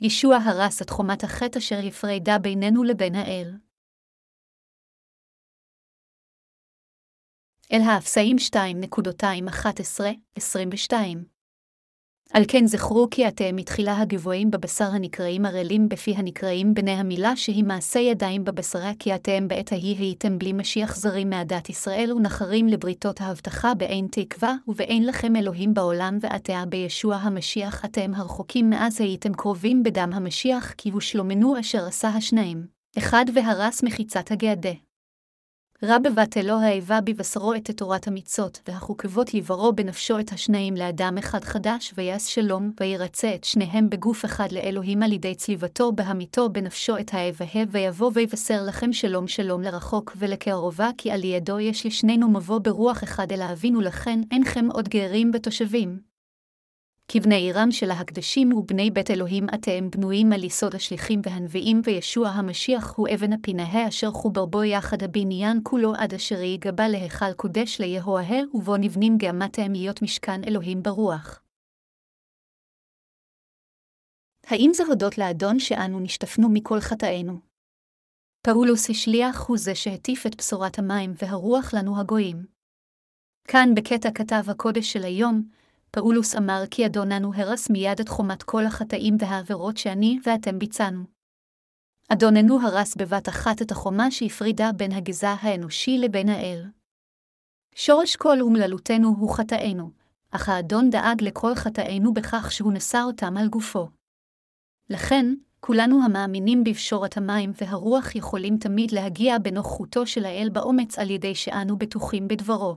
ישוע הרס את חומת החטא אשר הפרדה בינינו לבין האל. אל האפסאים 2.211-22 על כן זכרו כי אתם מתחילה הגבוהים בבשר הנקראים ערלים בפי הנקראים בני המילה שהיא מעשה ידיים בבשרה כי אתם בעת ההיא הייתם בלי משיח זרים מעדת ישראל ונחרים לבריתות ההבטחה באין תקווה ובאין לכם אלוהים בעולם ועתה בישוע המשיח אתם הרחוקים מאז הייתם קרובים בדם המשיח כי הוא שלומנו אשר עשה השניים, אחד והרס מחיצת הגעדה. רע בבטלו האיבה בבשרו את תורת המצות, והחוקבות יברו בנפשו את השניים לאדם אחד חדש, ויעש שלום, וירצה את שניהם בגוף אחד לאלוהים על ידי צליבתו בהמיתו בנפשו את האיבה, ויבוא ויבשר לכם שלום שלום לרחוק ולקרבה, כי על ידו יש לשנינו מבוא ברוח אחד אל האבינו לכן אינכם עוד גרים בתושבים. כבני עירם של ההקדשים ובני בית אלוהים אתם בנויים על יסוד השליחים והנביאים, וישוע המשיח הוא אבן הפינהה אשר חובר בו יחד הבניין כולו עד אשר ייגבה להיכל קודש ליהואה, ובו נבנים גאמתם להיות משכן אלוהים ברוח. האם זה הודות לאדון שאנו נשטפנו מכל חטאינו? פאולוס השליח הוא זה שהטיף את בשורת המים והרוח לנו הגויים. כאן בקטע כתב הקודש של היום, פאולוס אמר כי אדוננו הרס מיד את חומת כל החטאים והעבירות שאני ואתם ביצענו. אדוננו הרס בבת אחת את החומה שהפרידה בין הגזע האנושי לבין האל. שורש כל אומללותנו הוא חטאינו, אך האדון דאג לכל חטאינו בכך שהוא נשא אותם על גופו. לכן, כולנו המאמינים בפשורת המים והרוח יכולים תמיד להגיע בנוכחותו של האל באומץ על ידי שאנו בטוחים בדברו.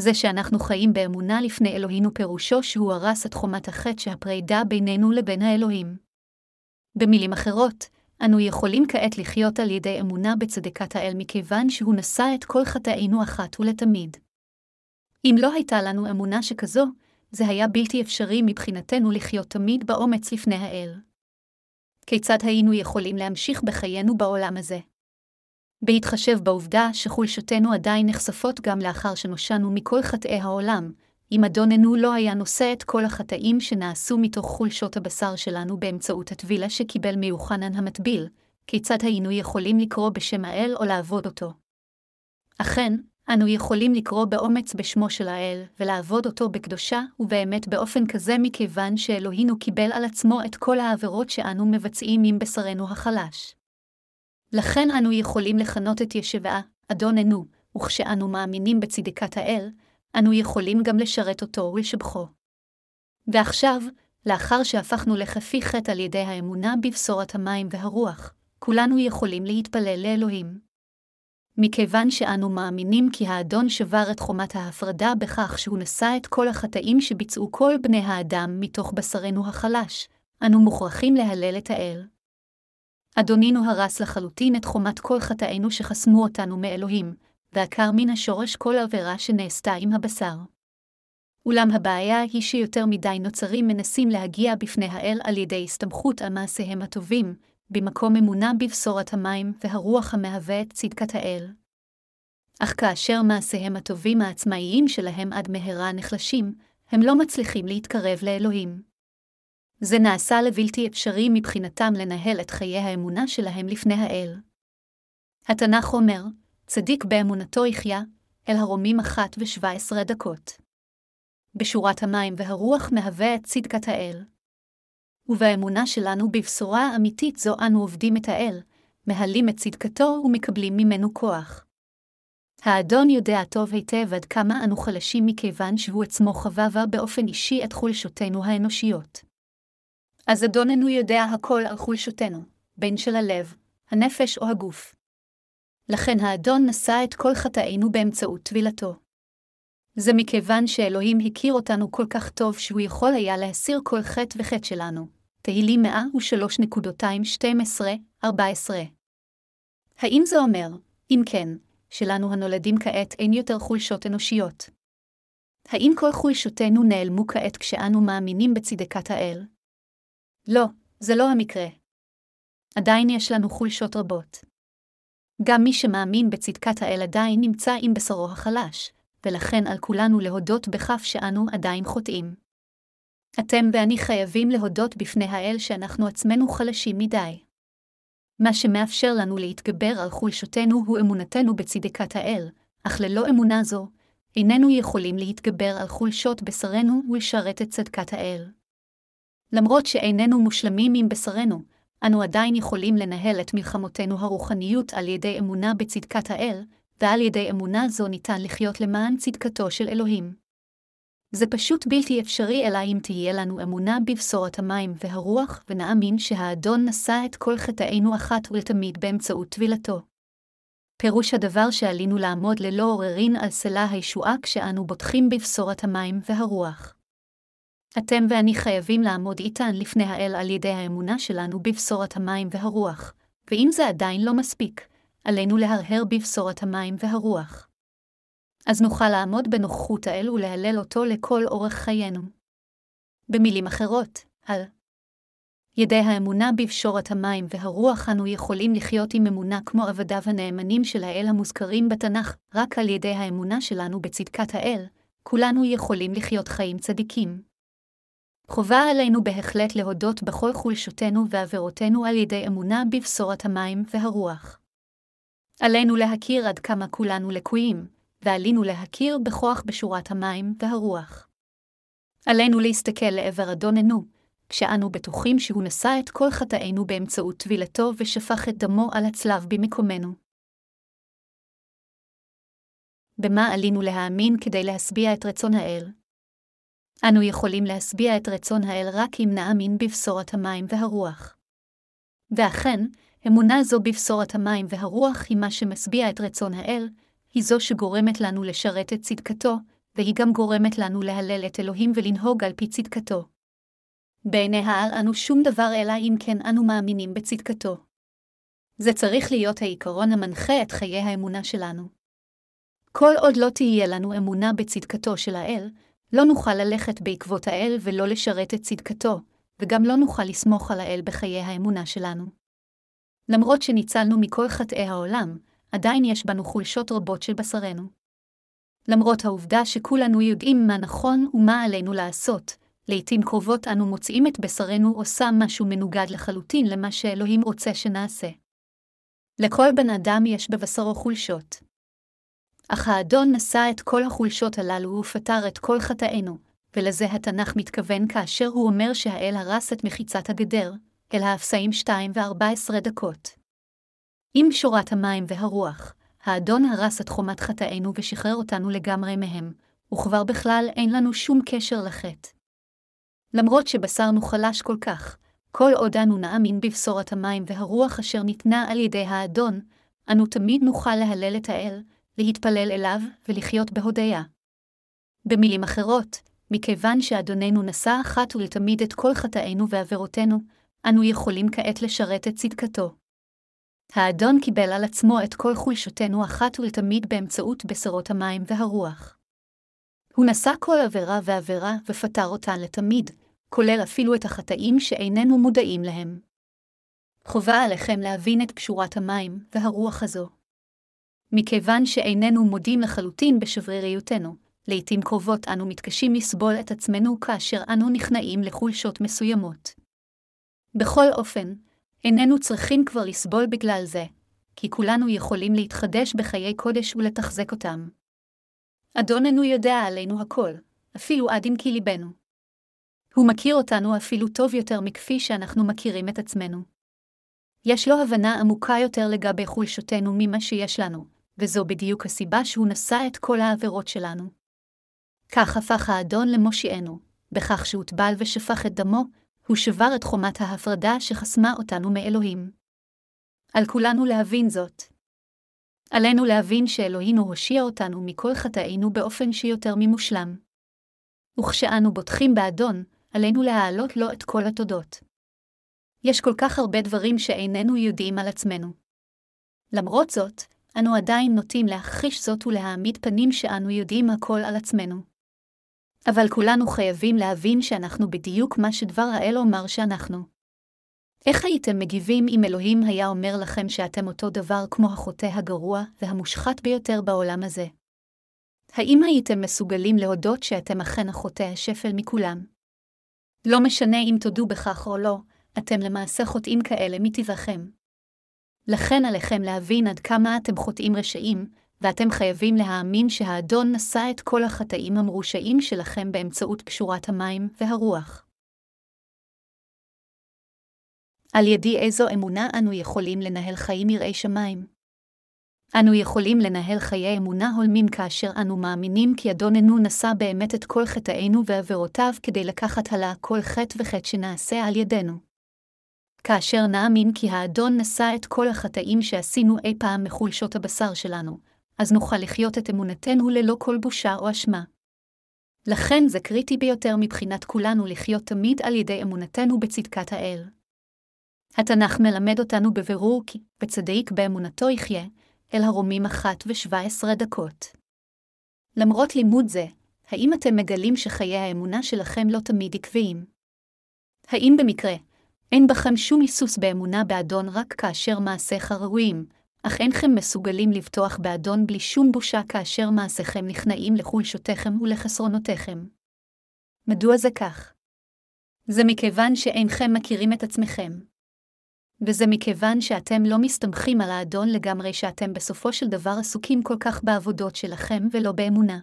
זה שאנחנו חיים באמונה לפני אלוהינו פירושו שהוא הרס את חומת החטא שהפרידה בינינו לבין האלוהים. במילים אחרות, אנו יכולים כעת לחיות על ידי אמונה בצדקת האל מכיוון שהוא נשא את כל חטאינו אחת ולתמיד. אם לא הייתה לנו אמונה שכזו, זה היה בלתי אפשרי מבחינתנו לחיות תמיד באומץ לפני האל. כיצד היינו יכולים להמשיך בחיינו בעולם הזה? בהתחשב בעובדה שחולשותנו עדיין נחשפות גם לאחר שנושענו מכל חטאי העולם, אם אדוננו לא היה נושא את כל החטאים שנעשו מתוך חולשות הבשר שלנו באמצעות הטבילה שקיבל מיוחנן המטביל, כיצד היינו יכולים לקרוא בשם האל או לעבוד אותו? אכן, אנו יכולים לקרוא באומץ בשמו של האל, ולעבוד אותו בקדושה, ובאמת באופן כזה מכיוון שאלוהינו קיבל על עצמו את כל העבירות שאנו מבצעים עם בשרנו החלש. לכן אנו יכולים לכנות את ישבעה, אדוננו, וכשאנו מאמינים בצדקת האל, אנו יכולים גם לשרת אותו ולשבחו. ועכשיו, לאחר שהפכנו לכפי חטא על ידי האמונה בבשורת המים והרוח, כולנו יכולים להתפלל לאלוהים. מכיוון שאנו מאמינים כי האדון שבר את חומת ההפרדה בכך שהוא נשא את כל החטאים שביצעו כל בני האדם מתוך בשרנו החלש, אנו מוכרחים להלל את האל. אדונינו הרס לחלוטין את חומת כל חטאינו שחסמו אותנו מאלוהים, ועקר מן השורש כל עבירה שנעשתה עם הבשר. אולם הבעיה היא שיותר מדי נוצרים מנסים להגיע בפני האל על ידי הסתמכות על מעשיהם הטובים, במקום אמונה בבשורת המים והרוח המהווה את צדקת האל. אך כאשר מעשיהם הטובים העצמאיים שלהם עד מהרה נחלשים, הם לא מצליחים להתקרב לאלוהים. זה נעשה לבלתי אפשרי מבחינתם לנהל את חיי האמונה שלהם לפני האל. התנ"ך אומר, צדיק באמונתו יחיה, אל הרומים אחת ושבע עשרה דקות. בשורת המים והרוח מהווה את צדקת האל. ובאמונה שלנו בבשורה האמיתית זו אנו עובדים את האל, מהלים את צדקתו ומקבלים ממנו כוח. האדון יודע טוב היטב עד כמה אנו חלשים מכיוון שהוא עצמו חווה באופן אישי את חולשותינו האנושיות. אז אדוננו יודע הכל על חולשותנו, בין של הלב, הנפש או הגוף. לכן האדון נשא את כל חטאינו באמצעות טבילתו. זה מכיוון שאלוהים הכיר אותנו כל כך טוב שהוא יכול היה להסיר כל חטא וחטא שלנו. תהילים 103.212-14 האם זה אומר, אם כן, שלנו הנולדים כעת אין יותר חולשות אנושיות? האם כל חולשותינו נעלמו כעת כשאנו מאמינים בצדקת האל? לא, זה לא המקרה. עדיין יש לנו חולשות רבות. גם מי שמאמין בצדקת האל עדיין נמצא עם בשרו החלש, ולכן על כולנו להודות בכף שאנו עדיין חוטאים. אתם ואני חייבים להודות בפני האל שאנחנו עצמנו חלשים מדי. מה שמאפשר לנו להתגבר על חולשותנו הוא אמונתנו בצדקת האל, אך ללא אמונה זו, איננו יכולים להתגבר על חולשות בשרנו ולשרת את צדקת האל. למרות שאיננו מושלמים עם בשרנו, אנו עדיין יכולים לנהל את מלחמותינו הרוחניות על ידי אמונה בצדקת האל, ועל ידי אמונה זו ניתן לחיות למען צדקתו של אלוהים. זה פשוט בלתי אפשרי אלא אם תהיה לנו אמונה בבשורת המים והרוח, ונאמין שהאדון נשא את כל חטאינו אחת ולתמיד באמצעות טבילתו. פירוש הדבר שעלינו לעמוד ללא עוררין על סלע הישועה כשאנו בוטחים בבשורת המים והרוח. אתם ואני חייבים לעמוד איתן לפני האל על ידי האמונה שלנו בבשורת המים והרוח, ואם זה עדיין לא מספיק, עלינו להרהר בבשורת המים והרוח. אז נוכל לעמוד בנוכחות האל ולהלל אותו לכל אורך חיינו. במילים אחרות, על ידי האמונה בפשורת המים והרוח אנו יכולים לחיות עם אמונה כמו עבדיו הנאמנים של האל המוזכרים בתנ"ך, רק על ידי האמונה שלנו בצדקת האל, כולנו יכולים לחיות חיים צדיקים. חובה עלינו בהחלט להודות בכל חולשותינו ועבירותינו על ידי אמונה בבשורת המים והרוח. עלינו להכיר עד כמה כולנו לקויים, ועלינו להכיר בכוח בשורת המים והרוח. עלינו להסתכל לעבר אדוננו, כשאנו בטוחים שהוא נשא את כל חטאינו באמצעות טבילתו ושפך את דמו על הצלב במקומנו. במה עלינו להאמין כדי להשביע את רצון האל? אנו יכולים להשביע את רצון האל רק אם נאמין בבשורת המים והרוח. ואכן, אמונה זו בבשורת המים והרוח היא מה שמשביע את רצון האל, היא זו שגורמת לנו לשרת את צדקתו, והיא גם גורמת לנו להלל את אלוהים ולנהוג על פי צדקתו. בעיני העל אנו שום דבר אלא אם כן אנו מאמינים בצדקתו. זה צריך להיות העיקרון המנחה את חיי האמונה שלנו. כל עוד לא תהיה לנו אמונה בצדקתו של האל, לא נוכל ללכת בעקבות האל ולא לשרת את צדקתו, וגם לא נוכל לסמוך על האל בחיי האמונה שלנו. למרות שניצלנו מכל חטאי העולם, עדיין יש בנו חולשות רבות של בשרנו. למרות העובדה שכולנו יודעים מה נכון ומה עלינו לעשות, לעתים קרובות אנו מוצאים את בשרנו עושה משהו מנוגד לחלוטין למה שאלוהים רוצה שנעשה. לכל בן אדם יש בבשרו חולשות. אך האדון נשא את כל החולשות הללו ופתר את כל חטאינו, ולזה התנ"ך מתכוון כאשר הוא אומר שהאל הרס את מחיצת הגדר, אל האפסאים 2 ו-14 דקות. עם שורת המים והרוח, האדון הרס את חומת חטאינו ושחרר אותנו לגמרי מהם, וכבר בכלל אין לנו שום קשר לחטא. למרות שבשרנו חלש כל כך, כל עוד אנו נאמין בבשורת המים והרוח אשר ניתנה על ידי האדון, אנו תמיד נוכל להלל את האל, להתפלל אליו ולחיות בהודיה. במילים אחרות, מכיוון שאדוננו נשא אחת ולתמיד את כל חטאינו ועבירותינו, אנו יכולים כעת לשרת את צדקתו. האדון קיבל על עצמו את כל חולשותינו אחת ולתמיד באמצעות בשורות המים והרוח. הוא נשא כל עבירה ועבירה ופתר אותן לתמיד, כולל אפילו את החטאים שאיננו מודעים להם. חובה עליכם להבין את קשורת המים והרוח הזו. מכיוון שאיננו מודים לחלוטין בשבריריותנו, לעתים קרובות אנו מתקשים לסבול את עצמנו כאשר אנו נכנעים לחולשות מסוימות. בכל אופן, איננו צריכים כבר לסבול בגלל זה, כי כולנו יכולים להתחדש בחיי קודש ולתחזק אותם. אדוננו יודע עלינו הכל, אפילו עד עמקי ליבנו. הוא מכיר אותנו אפילו טוב יותר מכפי שאנחנו מכירים את עצמנו. יש לו הבנה עמוקה יותר לגבי חולשותנו ממה שיש לנו, וזו בדיוק הסיבה שהוא נשא את כל העבירות שלנו. כך הפך האדון למושיענו, בכך שהוטבל ושפך את דמו, הוא שבר את חומת ההפרדה שחסמה אותנו מאלוהים. על כולנו להבין זאת. עלינו להבין שאלוהינו הושיע אותנו מכל חטאינו באופן שיותר ממושלם. וכשאנו בוטחים באדון, עלינו להעלות לו את כל התודות. יש כל כך הרבה דברים שאיננו יודעים על עצמנו. למרות זאת, אנו עדיין נוטים להכחיש זאת ולהעמיד פנים שאנו יודעים הכל על עצמנו. אבל כולנו חייבים להבין שאנחנו בדיוק מה שדבר האל אומר שאנחנו. איך הייתם מגיבים אם אלוהים היה אומר לכם שאתם אותו דבר כמו החוטא הגרוע והמושחת ביותר בעולם הזה? האם הייתם מסוגלים להודות שאתם אכן החוטא השפל מכולם? לא משנה אם תודו בכך או לא, אתם למעשה חוטאים כאלה מטבעכם. לכן עליכם להבין עד כמה אתם חוטאים רשעים, ואתם חייבים להאמין שהאדון נשא את כל החטאים המרושעים שלכם באמצעות קשורת המים והרוח. על ידי איזו אמונה אנו יכולים לנהל חיים יראי שמיים? אנו יכולים לנהל חיי אמונה הולמים כאשר אנו מאמינים כי אדוננו נשא באמת את כל חטאינו ועבירותיו כדי לקחת הלה כל חטא וחטא שנעשה על ידינו. כאשר נאמין כי האדון נשא את כל החטאים שעשינו אי פעם מחולשות הבשר שלנו, אז נוכל לחיות את אמונתנו ללא כל בושה או אשמה. לכן זה קריטי ביותר מבחינת כולנו לחיות תמיד על ידי אמונתנו בצדקת האל. התנ"ך מלמד אותנו בבירור כי בצדיק באמונתו יחיה, אל הרומים אחת ושבע עשרה דקות. למרות לימוד זה, האם אתם מגלים שחיי האמונה שלכם לא תמיד עקביים? האם במקרה, אין בכם שום היסוס באמונה באדון רק כאשר מעשיך ראויים, אך אינכם מסוגלים לבטוח באדון בלי שום בושה כאשר מעשיכם נכנעים לחולשותיכם ולחסרונותיכם. מדוע זה כך? זה מכיוון שאינכם מכירים את עצמכם. וזה מכיוון שאתם לא מסתמכים על האדון לגמרי שאתם בסופו של דבר עסוקים כל כך בעבודות שלכם ולא באמונה.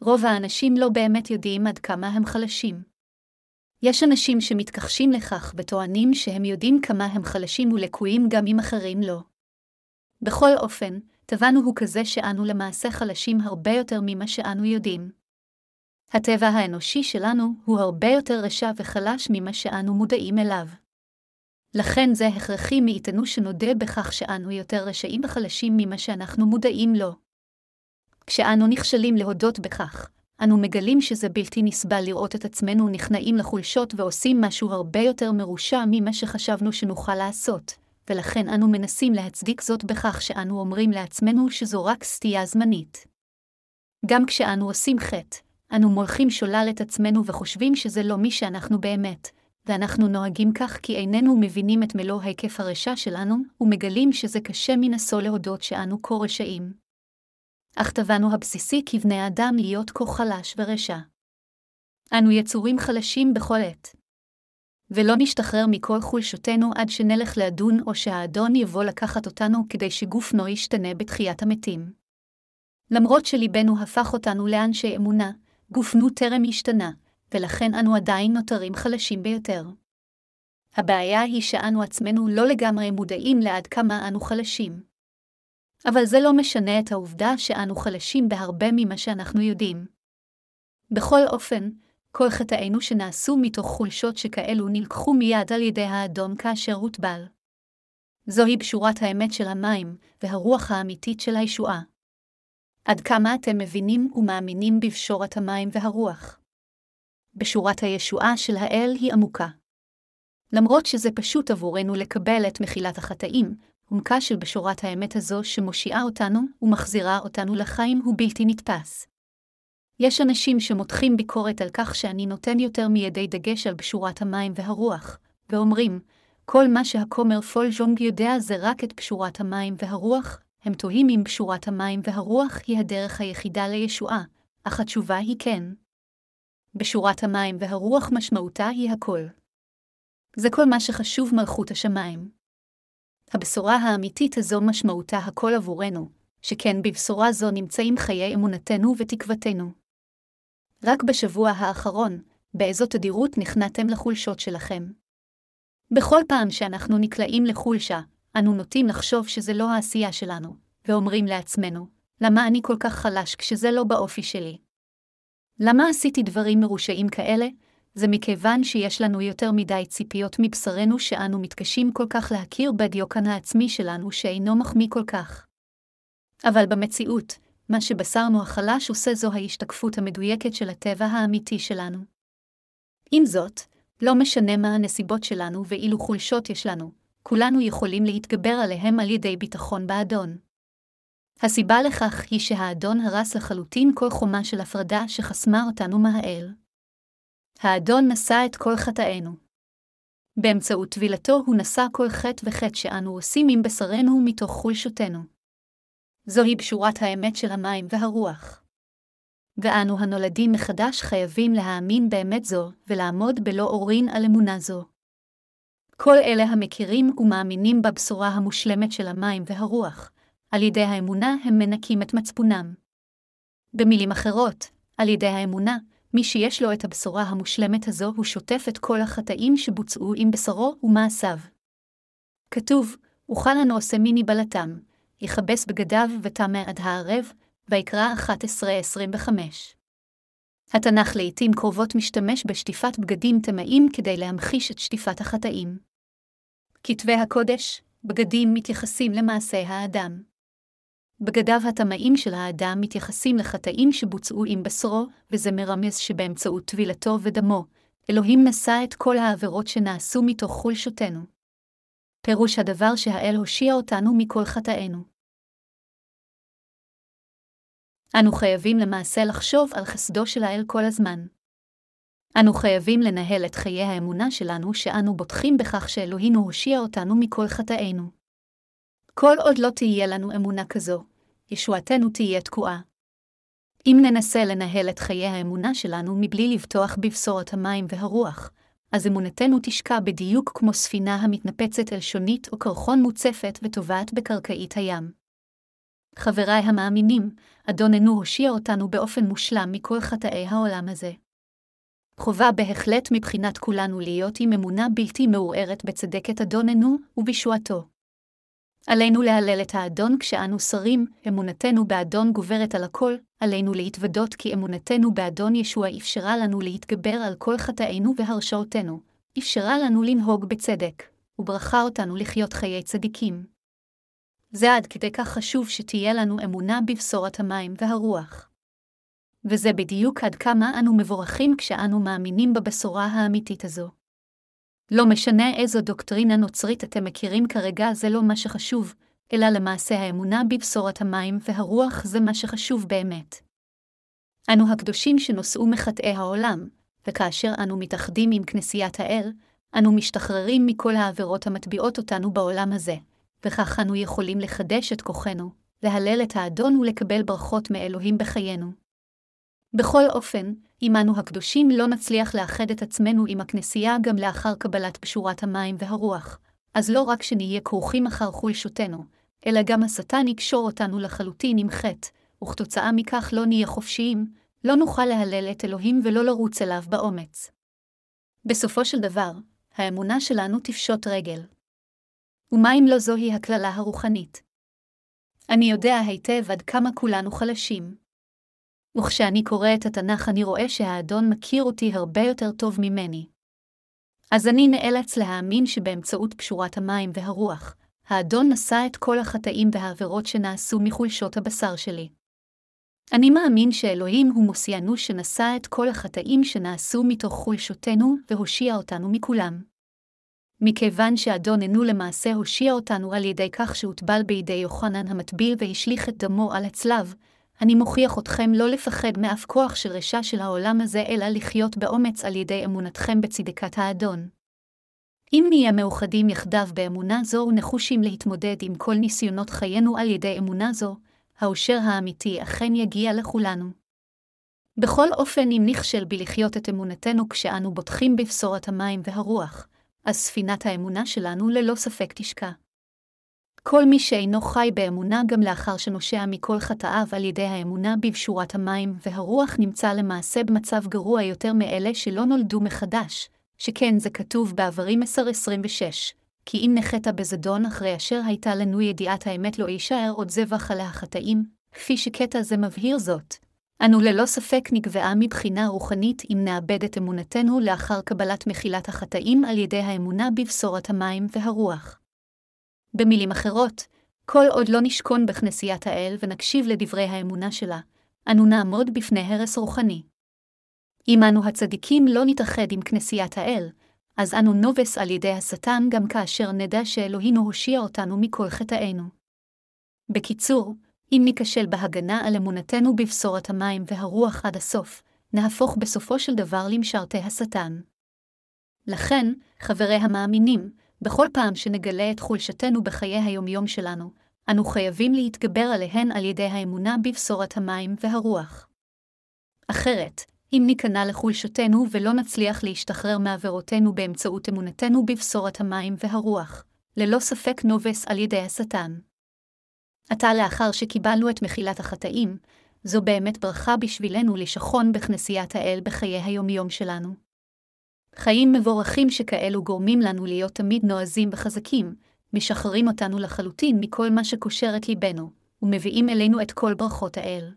רוב האנשים לא באמת יודעים עד כמה הם חלשים. יש אנשים שמתכחשים לכך וטוענים שהם יודעים כמה הם חלשים ולקויים גם אם אחרים לא. בכל אופן, טבענו הוא כזה שאנו למעשה חלשים הרבה יותר ממה שאנו יודעים. הטבע האנושי שלנו הוא הרבה יותר רשע וחלש ממה שאנו מודעים אליו. לכן זה הכרחי מאיתנו שנודה בכך שאנו יותר רשעים וחלשים ממה שאנחנו מודעים לו. כשאנו נכשלים להודות בכך, אנו מגלים שזה בלתי נסבל לראות את עצמנו נכנעים לחולשות ועושים משהו הרבה יותר מרושע ממה שחשבנו שנוכל לעשות, ולכן אנו מנסים להצדיק זאת בכך שאנו אומרים לעצמנו שזו רק סטייה זמנית. גם כשאנו עושים חטא, אנו מולכים שולל את עצמנו וחושבים שזה לא מי שאנחנו באמת, ואנחנו נוהגים כך כי איננו מבינים את מלוא היקף הרשע שלנו, ומגלים שזה קשה מנשוא להודות שאנו כה רשעים. אך טבענו הבסיסי כבני האדם להיות כה חלש ורשע. אנו יצורים חלשים בכל עת. ולא נשתחרר מכל חולשותנו עד שנלך לאדון או שהאדון יבוא לקחת אותנו כדי שגופנו ישתנה בתחיית המתים. למרות שליבנו הפך אותנו לאנשי אמונה, גופנו טרם השתנה, ולכן אנו עדיין נותרים חלשים ביותר. הבעיה היא שאנו עצמנו לא לגמרי מודעים לעד כמה אנו חלשים. אבל זה לא משנה את העובדה שאנו חלשים בהרבה ממה שאנחנו יודעים. בכל אופן, כל חטאינו שנעשו מתוך חולשות שכאלו נלקחו מיד על ידי האדום כאשר הוטבל. זוהי בשורת האמת של המים, והרוח האמיתית של הישועה. עד כמה אתם מבינים ומאמינים בבשורת המים והרוח? בשורת הישועה של האל היא עמוקה. למרות שזה פשוט עבורנו לקבל את מחילת החטאים, עומקה של בשורת האמת הזו שמושיעה אותנו ומחזירה אותנו לחיים הוא בלתי נתפס. יש אנשים שמותחים ביקורת על כך שאני נותן יותר מידי דגש על בשורת המים והרוח, ואומרים, כל מה שהכומר פול ג'ונג יודע זה רק את בשורת המים והרוח, הם תוהים אם בשורת המים והרוח היא הדרך היחידה לישועה, אך התשובה היא כן. בשורת המים והרוח משמעותה היא הכל. זה כל מה שחשוב מלכות השמיים. הבשורה האמיתית הזו משמעותה הכל עבורנו, שכן בבשורה זו נמצאים חיי אמונתנו ותקוותנו. רק בשבוע האחרון, באיזו תדירות נכנעתם לחולשות שלכם. בכל פעם שאנחנו נקלעים לחולשה, אנו נוטים לחשוב שזה לא העשייה שלנו, ואומרים לעצמנו, למה אני כל כך חלש כשזה לא באופי שלי? למה עשיתי דברים מרושעים כאלה? זה מכיוון שיש לנו יותר מדי ציפיות מבשרנו שאנו מתקשים כל כך להכיר בדיוקן העצמי שלנו שאינו מחמיא כל כך. אבל במציאות, מה שבשרנו החלש עושה זו ההשתקפות המדויקת של הטבע האמיתי שלנו. עם זאת, לא משנה מה הנסיבות שלנו ואילו חולשות יש לנו, כולנו יכולים להתגבר עליהם על ידי ביטחון באדון. הסיבה לכך היא שהאדון הרס לחלוטין כל חומה של הפרדה שחסמה אותנו מהאל. האדון נשא את כל חטאינו. באמצעות טבילתו הוא נשא כל חטא וחטא שאנו עושים עם בשרנו מתוך חולשותנו. זוהי בשורת האמת של המים והרוח. ואנו הנולדים מחדש חייבים להאמין באמת זו, ולעמוד בלא עוררין על אמונה זו. כל אלה המכירים ומאמינים בבשורה המושלמת של המים והרוח, על ידי האמונה הם מנקים את מצפונם. במילים אחרות, על ידי האמונה, מי שיש לו את הבשורה המושלמת הזו, הוא שוטף את כל החטאים שבוצעו עם בשרו ומעשיו. כתוב, אוכל הנעושה מנבלתם, יכבס בגדיו וטמא עד הערב, ויקרא 11-25. התנ"ך לעתים קרובות משתמש בשטיפת בגדים טמאים כדי להמחיש את שטיפת החטאים. כתבי הקודש, בגדים מתייחסים למעשה האדם. בגדיו הטמאים של האדם מתייחסים לחטאים שבוצעו עם בשרו, וזה מרמז שבאמצעות טבילתו ודמו, אלוהים נשא את כל העבירות שנעשו מתוך חולשותנו. פירוש הדבר שהאל הושיע אותנו מכל חטאינו. אנו חייבים למעשה לחשוב על חסדו של האל כל הזמן. אנו חייבים לנהל את חיי האמונה שלנו שאנו בוטחים בכך שאלוהינו הושיע אותנו מכל חטאינו. כל עוד לא תהיה לנו אמונה כזו, ישועתנו תהיה תקועה. אם ננסה לנהל את חיי האמונה שלנו מבלי לבטוח בבשורת המים והרוח, אז אמונתנו תשקע בדיוק כמו ספינה המתנפצת אל שונית או קרחון מוצפת וטובעת בקרקעית הים. חבריי המאמינים, אדוננו הושיע אותנו באופן מושלם מכל חטאי העולם הזה. חובה בהחלט מבחינת כולנו להיות עם אמונה בלתי מעורערת בצדקת אדוננו ובישועתו. עלינו להלל את האדון כשאנו שרים, אמונתנו באדון גוברת על הכל, עלינו להתוודות כי אמונתנו באדון ישוע אפשרה לנו להתגבר על כל חטאינו והרשעותינו, אפשרה לנו לנהוג בצדק, וברכה אותנו לחיות חיי צדיקים. זה עד כדי כך חשוב שתהיה לנו אמונה בבשורת המים והרוח. וזה בדיוק עד כמה אנו מבורכים כשאנו מאמינים בבשורה האמיתית הזו. לא משנה איזו דוקטרינה נוצרית אתם מכירים כרגע, זה לא מה שחשוב, אלא למעשה האמונה בבשורת המים והרוח זה מה שחשוב באמת. אנו הקדושים שנושאו מחטאי העולם, וכאשר אנו מתאחדים עם כנסיית האל, אנו משתחררים מכל העבירות המטביעות אותנו בעולם הזה, וכך אנו יכולים לחדש את כוחנו, להלל את האדון ולקבל ברכות מאלוהים בחיינו. בכל אופן, עמנו הקדושים לא נצליח לאחד את עצמנו עם הכנסייה גם לאחר קבלת פשורת המים והרוח, אז לא רק שנהיה כרוכים אחר חולשותנו, אלא גם השטן יקשור אותנו לחלוטין עם חטא, וכתוצאה מכך לא נהיה חופשיים, לא נוכל להלל את אלוהים ולא לרוץ אליו באומץ. בסופו של דבר, האמונה שלנו תפשוט רגל. ומה אם לא זוהי הקללה הרוחנית? אני יודע היטב עד כמה כולנו חלשים. וכשאני קורא את התנ"ך אני רואה שהאדון מכיר אותי הרבה יותר טוב ממני. אז אני נאלץ להאמין שבאמצעות פשורת המים והרוח, האדון נשא את כל החטאים והעבירות שנעשו מחולשות הבשר שלי. אני מאמין שאלוהים הוא מוסיענו שנשא את כל החטאים שנעשו מתוך חולשותנו והושיע אותנו מכולם. מכיוון שאדוננו למעשה הושיע אותנו על ידי כך שהוטבל בידי יוחנן המטביל והשליך את דמו על הצלב, אני מוכיח אתכם לא לפחד מאף כוח של רשע של העולם הזה, אלא לחיות באומץ על ידי אמונתכם בצדקת האדון. אם נהיה מאוחדים יחדיו באמונה זו ונחושים להתמודד עם כל ניסיונות חיינו על ידי אמונה זו, האושר האמיתי אכן יגיע לכולנו. בכל אופן, אם נכשל בלחיות את אמונתנו כשאנו בוטחים בבשורת המים והרוח, אז ספינת האמונה שלנו ללא ספק תשקע. כל מי שאינו חי באמונה גם לאחר שנושע מכל חטאיו על ידי האמונה בבשורת המים והרוח נמצא למעשה במצב גרוע יותר מאלה שלא נולדו מחדש, שכן זה כתוב בעברים 10-26, כי אם נחת בזדון אחרי אשר הייתה לנו ידיעת האמת לא יישאר עוד זבח על החטאים, כפי שקטע זה מבהיר זאת. אנו ללא ספק נגבעה מבחינה רוחנית אם נאבד את אמונתנו לאחר קבלת מחילת החטאים על ידי האמונה בבשורת המים והרוח. במילים אחרות, כל עוד לא נשכון בכנסיית האל ונקשיב לדברי האמונה שלה, אנו נעמוד בפני הרס רוחני. אם אנו הצדיקים לא נתאחד עם כנסיית האל, אז אנו נובס על ידי השטן גם כאשר נדע שאלוהינו הושיע אותנו מכל חטאינו. בקיצור, אם ניכשל בהגנה על אמונתנו בבשורת המים והרוח עד הסוף, נהפוך בסופו של דבר למשרתי השטן. לכן, חברי המאמינים, בכל פעם שנגלה את חולשתנו בחיי היומיום שלנו, אנו חייבים להתגבר עליהן על ידי האמונה בבשורת המים והרוח. אחרת, אם ניכנע לחולשותנו ולא נצליח להשתחרר מעבירותינו באמצעות אמונתנו בבשורת המים והרוח, ללא ספק נובס על ידי השטן. עתה לאחר שקיבלנו את מחילת החטאים, זו באמת ברכה בשבילנו לשכון בכנסיית האל בחיי היומיום שלנו. חיים מבורכים שכאלו גורמים לנו להיות תמיד נועזים וחזקים, משחררים אותנו לחלוטין מכל מה שקושר את ליבנו, ומביאים אלינו את כל ברכות האל.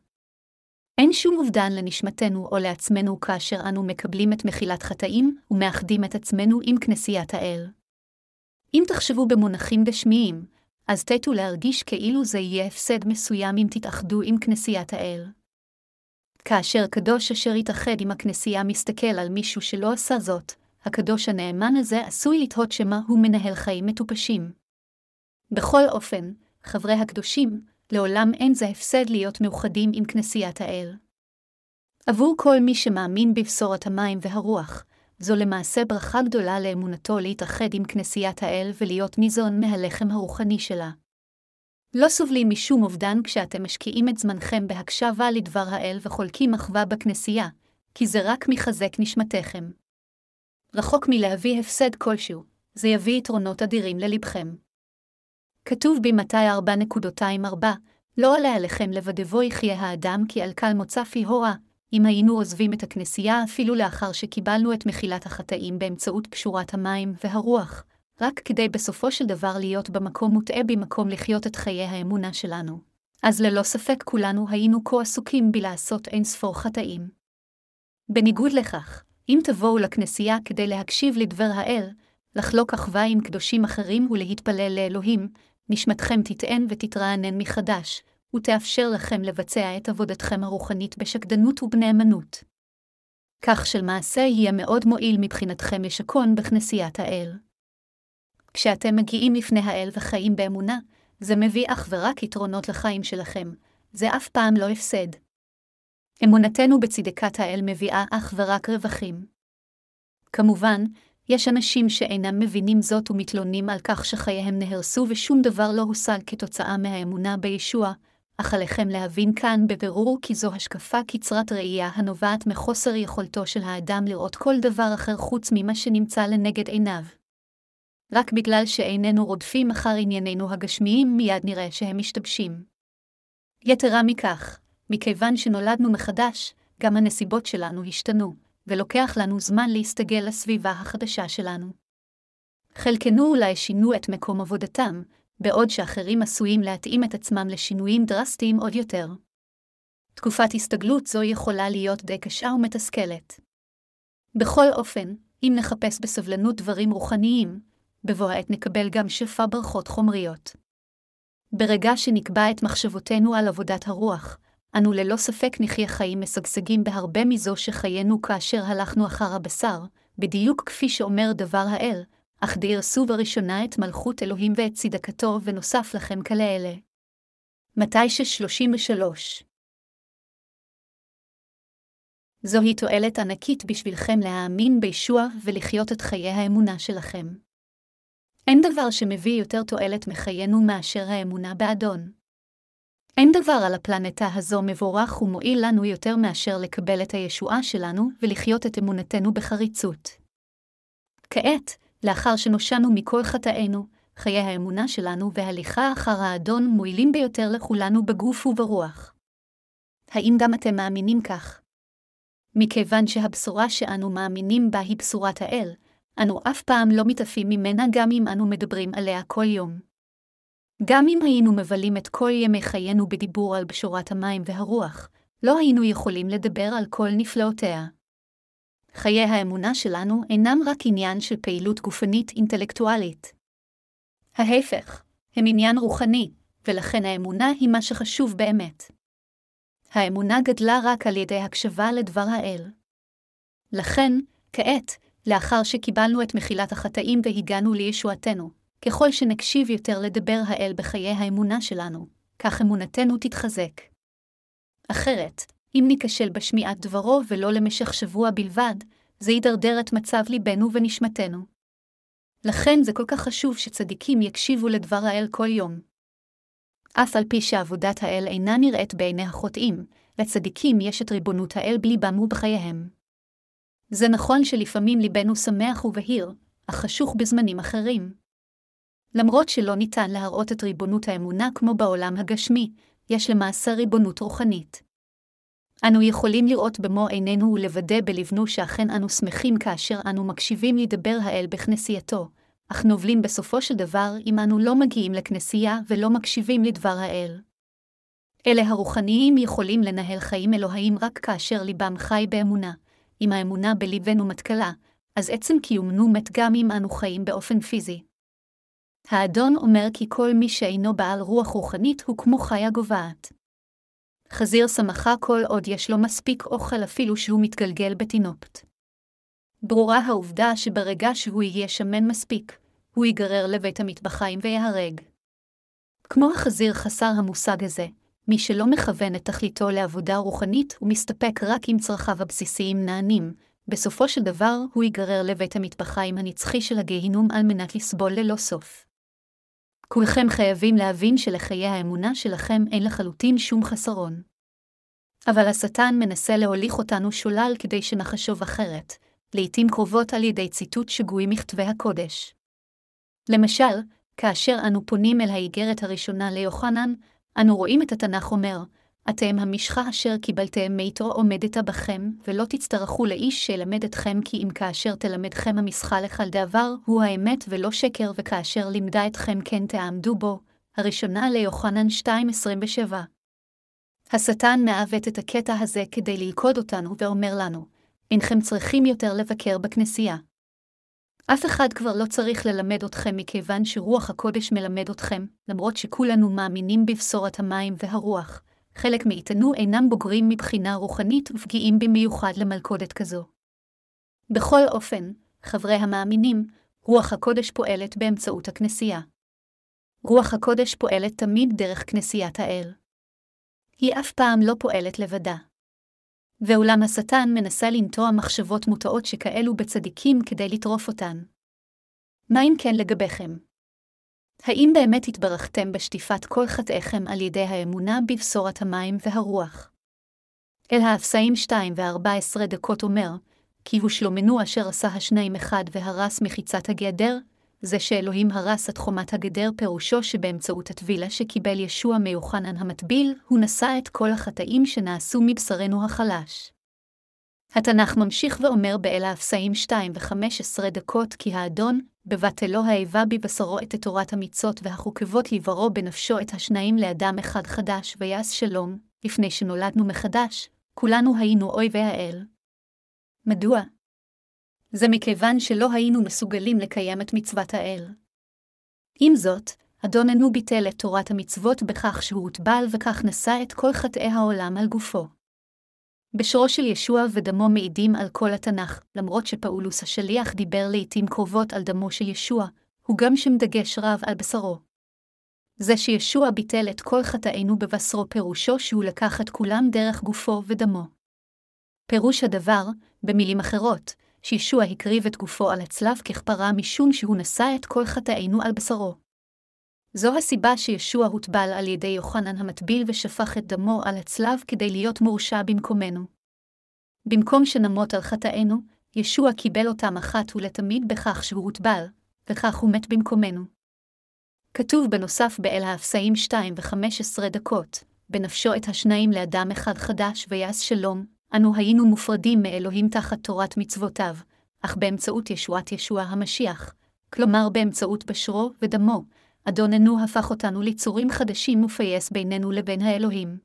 אין שום אובדן לנשמתנו או לעצמנו כאשר אנו מקבלים את מחילת חטאים ומאחדים את עצמנו עם כנסיית האל. אם תחשבו במונחים גשמיים, אז תטו להרגיש כאילו זה יהיה הפסד מסוים אם תתאחדו עם כנסיית האל. כאשר קדוש אשר יתאחד עם הכנסייה מסתכל על מישהו שלא עשה זאת, הקדוש הנאמן הזה עשוי לתהות שמה הוא מנהל חיים מטופשים. בכל אופן, חברי הקדושים, לעולם אין זה הפסד להיות מאוחדים עם כנסיית האל. עבור כל מי שמאמין בבשורת המים והרוח, זו למעשה ברכה גדולה לאמונתו להתאחד עם כנסיית האל ולהיות ניזון מהלחם הרוחני שלה. לא סובלים משום אובדן כשאתם משקיעים את זמנכם בהקשבה לדבר האל וחולקים אחווה בכנסייה, כי זה רק מחזק נשמתכם. רחוק מלהביא הפסד כלשהו, זה יביא יתרונות אדירים ללבכם. כתוב במתי 4.24, לא עלה עליכם לבדבו יחיה האדם כי על קל מוצא פי הורה, אם היינו עוזבים את הכנסייה אפילו לאחר שקיבלנו את מחילת החטאים באמצעות פשורת המים והרוח, רק כדי בסופו של דבר להיות במקום מוטעה במקום לחיות את חיי האמונה שלנו. אז ללא ספק כולנו היינו כה עסוקים בלעשות אין ספור חטאים. בניגוד לכך, אם תבואו לכנסייה כדי להקשיב לדבר האל, לחלוק אחווה עם קדושים אחרים ולהתפלל לאלוהים, נשמתכם תטען ותתרענן מחדש, ותאפשר לכם לבצע את עבודתכם הרוחנית בשקדנות ובנאמנות. כך שלמעשה יהיה מאוד מועיל מבחינתכם לשכון בכנסיית האל. כשאתם מגיעים לפני האל וחיים באמונה, זה מביא אך ורק יתרונות לחיים שלכם, זה אף פעם לא הפסד. אמונתנו בצדקת האל מביאה אך ורק רווחים. כמובן, יש אנשים שאינם מבינים זאת ומתלוננים על כך שחייהם נהרסו ושום דבר לא הושג כתוצאה מהאמונה בישוע, אך עליכם להבין כאן בבירור כי זו השקפה קצרת ראייה הנובעת מחוסר יכולתו של האדם לראות כל דבר אחר חוץ ממה שנמצא לנגד עיניו. רק בגלל שאיננו רודפים אחר עניינינו הגשמיים, מיד נראה שהם משתבשים. יתרה מכך, מכיוון שנולדנו מחדש, גם הנסיבות שלנו השתנו, ולוקח לנו זמן להסתגל לסביבה החדשה שלנו. חלקנו אולי שינו את מקום עבודתם, בעוד שאחרים עשויים להתאים את עצמם לשינויים דרסטיים עוד יותר. תקופת הסתגלות זו יכולה להיות די קשה ומתסכלת. בכל אופן, אם נחפש בסבלנות דברים רוחניים, בבוא העת נקבל גם שפע ברכות חומריות. ברגע שנקבע את מחשבותינו על עבודת הרוח, אנו ללא ספק נחיה חיים משגשגים בהרבה מזו שחיינו כאשר הלכנו אחר הבשר, בדיוק כפי שאומר דבר האל, אך דירסו בראשונה את מלכות אלוהים ואת צדקתו, ונוסף לכם כאלה. מתי ששלושים ושלוש. זוהי תועלת ענקית בשבילכם להאמין בישוע ולחיות את חיי האמונה שלכם. אין דבר שמביא יותר תועלת מחיינו מאשר האמונה באדון. אין דבר על הפלנטה הזו מבורך ומועיל לנו יותר מאשר לקבל את הישועה שלנו ולחיות את אמונתנו בחריצות. כעת, לאחר שנושענו מכל חטאינו, חיי האמונה שלנו והליכה אחר האדון מועילים ביותר לכולנו בגוף וברוח. האם גם אתם מאמינים כך? מכיוון שהבשורה שאנו מאמינים בה היא בשורת האל, אנו אף פעם לא מתעפים ממנה גם אם אנו מדברים עליה כל יום. גם אם היינו מבלים את כל ימי חיינו בדיבור על בשורת המים והרוח, לא היינו יכולים לדבר על כל נפלאותיה. חיי האמונה שלנו אינם רק עניין של פעילות גופנית אינטלקטואלית. ההפך, הם עניין רוחני, ולכן האמונה היא מה שחשוב באמת. האמונה גדלה רק על ידי הקשבה לדבר האל. לכן, כעת, לאחר שקיבלנו את מחילת החטאים והגענו לישועתנו, ככל שנקשיב יותר לדבר האל בחיי האמונה שלנו, כך אמונתנו תתחזק. אחרת, אם ניכשל בשמיעת דברו ולא למשך שבוע בלבד, זה ידרדר את מצב ליבנו ונשמתנו. לכן זה כל כך חשוב שצדיקים יקשיבו לדבר האל כל יום. אף על פי שעבודת האל אינה נראית בעיני החוטאים, לצדיקים יש את ריבונות האל בליבם ובחייהם. זה נכון שלפעמים ליבנו שמח ובהיר, אך חשוך בזמנים אחרים. למרות שלא ניתן להראות את ריבונות האמונה כמו בעולם הגשמי, יש למעשה ריבונות רוחנית. אנו יכולים לראות במו עינינו ולוודא בלבנו שאכן אנו שמחים כאשר אנו מקשיבים לדבר האל בכנסייתו, אך נובלים בסופו של דבר אם אנו לא מגיעים לכנסייה ולא מקשיבים לדבר האל. אלה הרוחניים יכולים לנהל חיים אלוהיים רק כאשר ליבם חי באמונה. אם האמונה בליבנו מתכלה, אז עצם קיומנו מת גם אם אנו חיים באופן פיזי. האדון אומר כי כל מי שאינו בעל רוח רוחנית הוא כמו חיה גוועת. חזיר שמחה כל עוד יש לו מספיק אוכל אפילו שהוא מתגלגל בתינופת. ברורה העובדה שברגע שהוא יהיה שמן מספיק, הוא ייגרר לבית המטבחיים ויהרג. כמו החזיר חסר המושג הזה, מי שלא מכוון את תכליתו לעבודה רוחנית ומסתפק רק אם צרכיו הבסיסיים נענים, בסופו של דבר הוא ייגרר לבית המטבחיים הנצחי של הגיהינום על מנת לסבול ללא סוף. כולכם חייבים להבין שלחיי האמונה שלכם אין לחלוטין שום חסרון. אבל השטן מנסה להוליך אותנו שולל כדי שנחשוב אחרת, לעתים קרובות על ידי ציטוט שגוי מכתבי הקודש. למשל, כאשר אנו פונים אל האיגרת הראשונה ליוחנן, אנו רואים את התנ"ך אומר, אתם המשחה אשר קיבלתם מאיתו עומדת בכם, ולא תצטרכו לאיש שילמד אתכם, כי אם כאשר תלמדכם המשחה לכל דבר, הוא האמת ולא שקר, וכאשר לימדה אתכם כן תעמדו בו. הראשונה ליוחנן 2.27. השטן מעוות את הקטע הזה כדי ללכוד אותנו ואומר לנו, אינכם צריכים יותר לבקר בכנסייה. אף אחד כבר לא צריך ללמד אתכם מכיוון שרוח הקודש מלמד אתכם, למרות שכולנו מאמינים בבשורת המים והרוח. חלק מאיתנו אינם בוגרים מבחינה רוחנית ופגיעים במיוחד למלכודת כזו. בכל אופן, חברי המאמינים, רוח הקודש פועלת באמצעות הכנסייה. רוח הקודש פועלת תמיד דרך כנסיית האל. היא אף פעם לא פועלת לבדה. ואולם השטן מנסה לנטוע מחשבות מוטעות שכאלו בצדיקים כדי לטרוף אותן. מה אם כן לגביכם? האם באמת התברכתם בשטיפת כל חטאיכם על ידי האמונה בבשורת המים והרוח? אל האפסאים 2 ו-14 דקות אומר, כי הוא שלומנו אשר עשה השניים אחד והרס מחיצת הגדר, זה שאלוהים הרס את חומת הגדר פירושו שבאמצעות הטבילה שקיבל ישוע מיוחנן המטביל, הוא נשא את כל החטאים שנעשו מבשרנו החלש. התנ"ך ממשיך ואומר באל האפסאים 2 ו-15 דקות כי האדון, בבטלו האיבה בבשרו את תורת המצות והחוקבות לברו בנפשו את השניים לאדם אחד חדש ויעש שלום, לפני שנולדנו מחדש, כולנו היינו אויבי האל. מדוע? זה מכיוון שלא היינו מסוגלים לקיים את מצוות האל. עם זאת, אדוננו ביטל את תורת המצוות בכך שהוא הוטבל וכך נשא את כל חטאי העולם על גופו. בשרו של ישוע ודמו מעידים על כל התנ"ך, למרות שפאולוס השליח דיבר לעתים קרובות על דמו של ישוע, הוא גם שם דגש רב על בשרו. זה שישוע ביטל את כל חטאינו בבשרו פירושו שהוא לקח את כולם דרך גופו ודמו. פירוש הדבר, במילים אחרות, שישוע הקריב את גופו על הצלב ככפרה משום שהוא נשא את כל חטאינו על בשרו. זו הסיבה שישוע הוטבל על ידי יוחנן המטביל ושפך את דמו על הצלב כדי להיות מורשע במקומנו. במקום שנמות על חטאינו, ישוע קיבל אותם אחת ולתמיד בכך שהוא הוטבל, וכך הוא מת במקומנו. כתוב בנוסף באל האפסאים 2 ו-15 דקות, בנפשו את השניים לאדם אחד חדש ויעש שלום, אנו היינו מופרדים מאלוהים תחת תורת מצוותיו, אך באמצעות ישועת ישוע המשיח, כלומר באמצעות בשרו ודמו, אדוננו הפך אותנו ליצורים חדשים ופייס בינינו לבין האלוהים.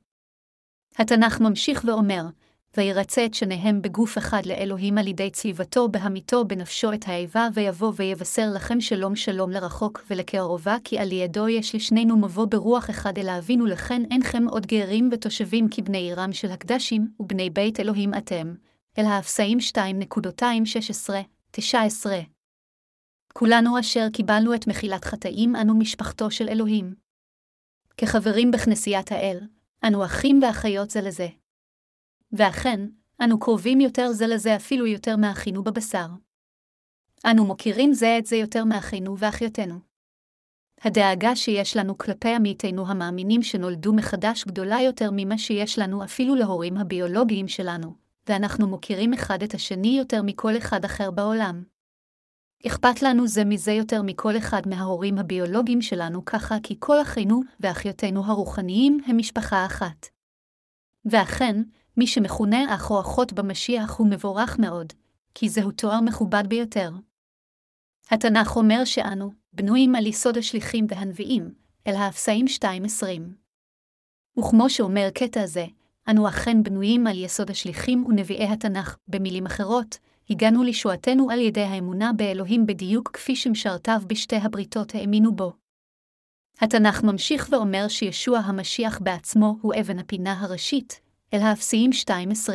התנ"ך ממשיך ואומר, וירצה את שניהם בגוף אחד לאלוהים על ידי צליבתו בהמיתו בנפשו את האיבה, ויבוא ויבשר לכם שלום שלום לרחוק ולקרבה, כי על ידו יש לשנינו מבוא ברוח אחד אל האבינו לכן אינכם עוד גרים ותושבים כבני עירם של הקדשים, ובני בית אלוהים אתם. אל האפסאים 2.216-19 כולנו אשר קיבלנו את מחילת חטאים, אנו משפחתו של אלוהים. כחברים בכנסיית האל, אנו אחים ואחיות זה לזה. ואכן, אנו קרובים יותר זה לזה אפילו יותר מאחינו בבשר. אנו מוקירים זה את זה יותר מאחינו ואחיותינו. הדאגה שיש לנו כלפי עמיתינו המאמינים שנולדו מחדש גדולה יותר ממה שיש לנו אפילו להורים הביולוגיים שלנו, ואנחנו מוכירים אחד את השני יותר מכל אחד אחר בעולם. אכפת לנו זה מזה יותר מכל אחד מההורים הביולוגיים שלנו ככה כי כל אחינו ואחיותינו הרוחניים הם משפחה אחת. ואכן, מי שמכונה אח או אחות במשיח הוא מבורך מאוד, כי זהו תואר מכובד ביותר. התנ"ך אומר שאנו בנויים על יסוד השליחים והנביאים, אל האפסאים 2.20. וכמו שאומר קטע זה, אנו אכן בנויים על יסוד השליחים ונביאי התנ"ך, במילים אחרות, הגענו לישועתנו על ידי האמונה באלוהים בדיוק כפי שמשרתיו בשתי הבריתות האמינו בו. התנ"ך ממשיך ואומר שישוע המשיח בעצמו הוא אבן הפינה הראשית, אל האפסיים 2.20.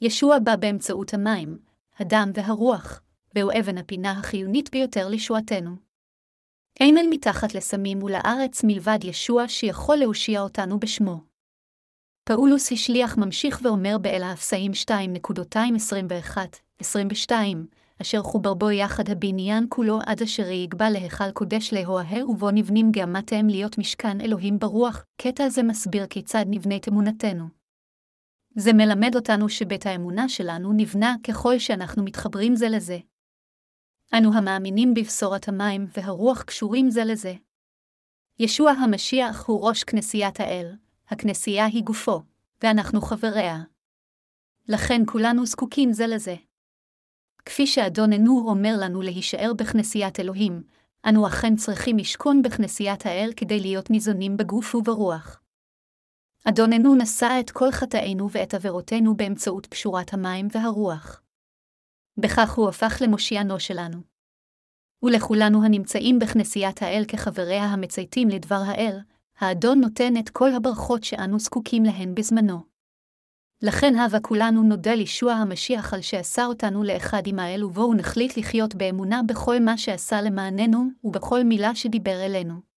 ישוע בא באמצעות המים, הדם והרוח, והוא אבן הפינה החיונית ביותר לישועתנו. אין אל מתחת לסמים ולארץ מלבד ישוע שיכול להושיע אותנו בשמו. פאולוס השליח ממשיך ואומר באל האפסאים 2.21-22, אשר חובר בו יחד הבניין כולו עד אשר יגבה להיכל קודש לאוהר ובו נבנים גאמתם להיות משכן אלוהים ברוח, קטע זה מסביר כיצד נבנית אמונתנו. זה מלמד אותנו שבית האמונה שלנו נבנה ככל שאנחנו מתחברים זה לזה. אנו המאמינים בבשורת המים והרוח קשורים זה לזה. ישוע המשיח הוא ראש כנסיית האל, הכנסייה היא גופו, ואנחנו חבריה. לכן כולנו זקוקים זה לזה. כפי שאדוננו אומר לנו להישאר בכנסיית אלוהים, אנו אכן צריכים לשכון בכנסיית האל כדי להיות ניזונים בגוף וברוח. אדוננו נשא את כל חטאינו ואת עבירותינו באמצעות פשורת המים והרוח. בכך הוא הפך למושיענו שלנו. ולכולנו הנמצאים בכנסיית האל כחבריה המצייתים לדבר האל, האדון נותן את כל הברכות שאנו זקוקים להן בזמנו. לכן הווה כולנו נודה לישוע המשיח על שעשה אותנו לאחד עם האל ובואו נחליט לחיות באמונה בכל מה שעשה למעננו ובכל מילה שדיבר אלינו.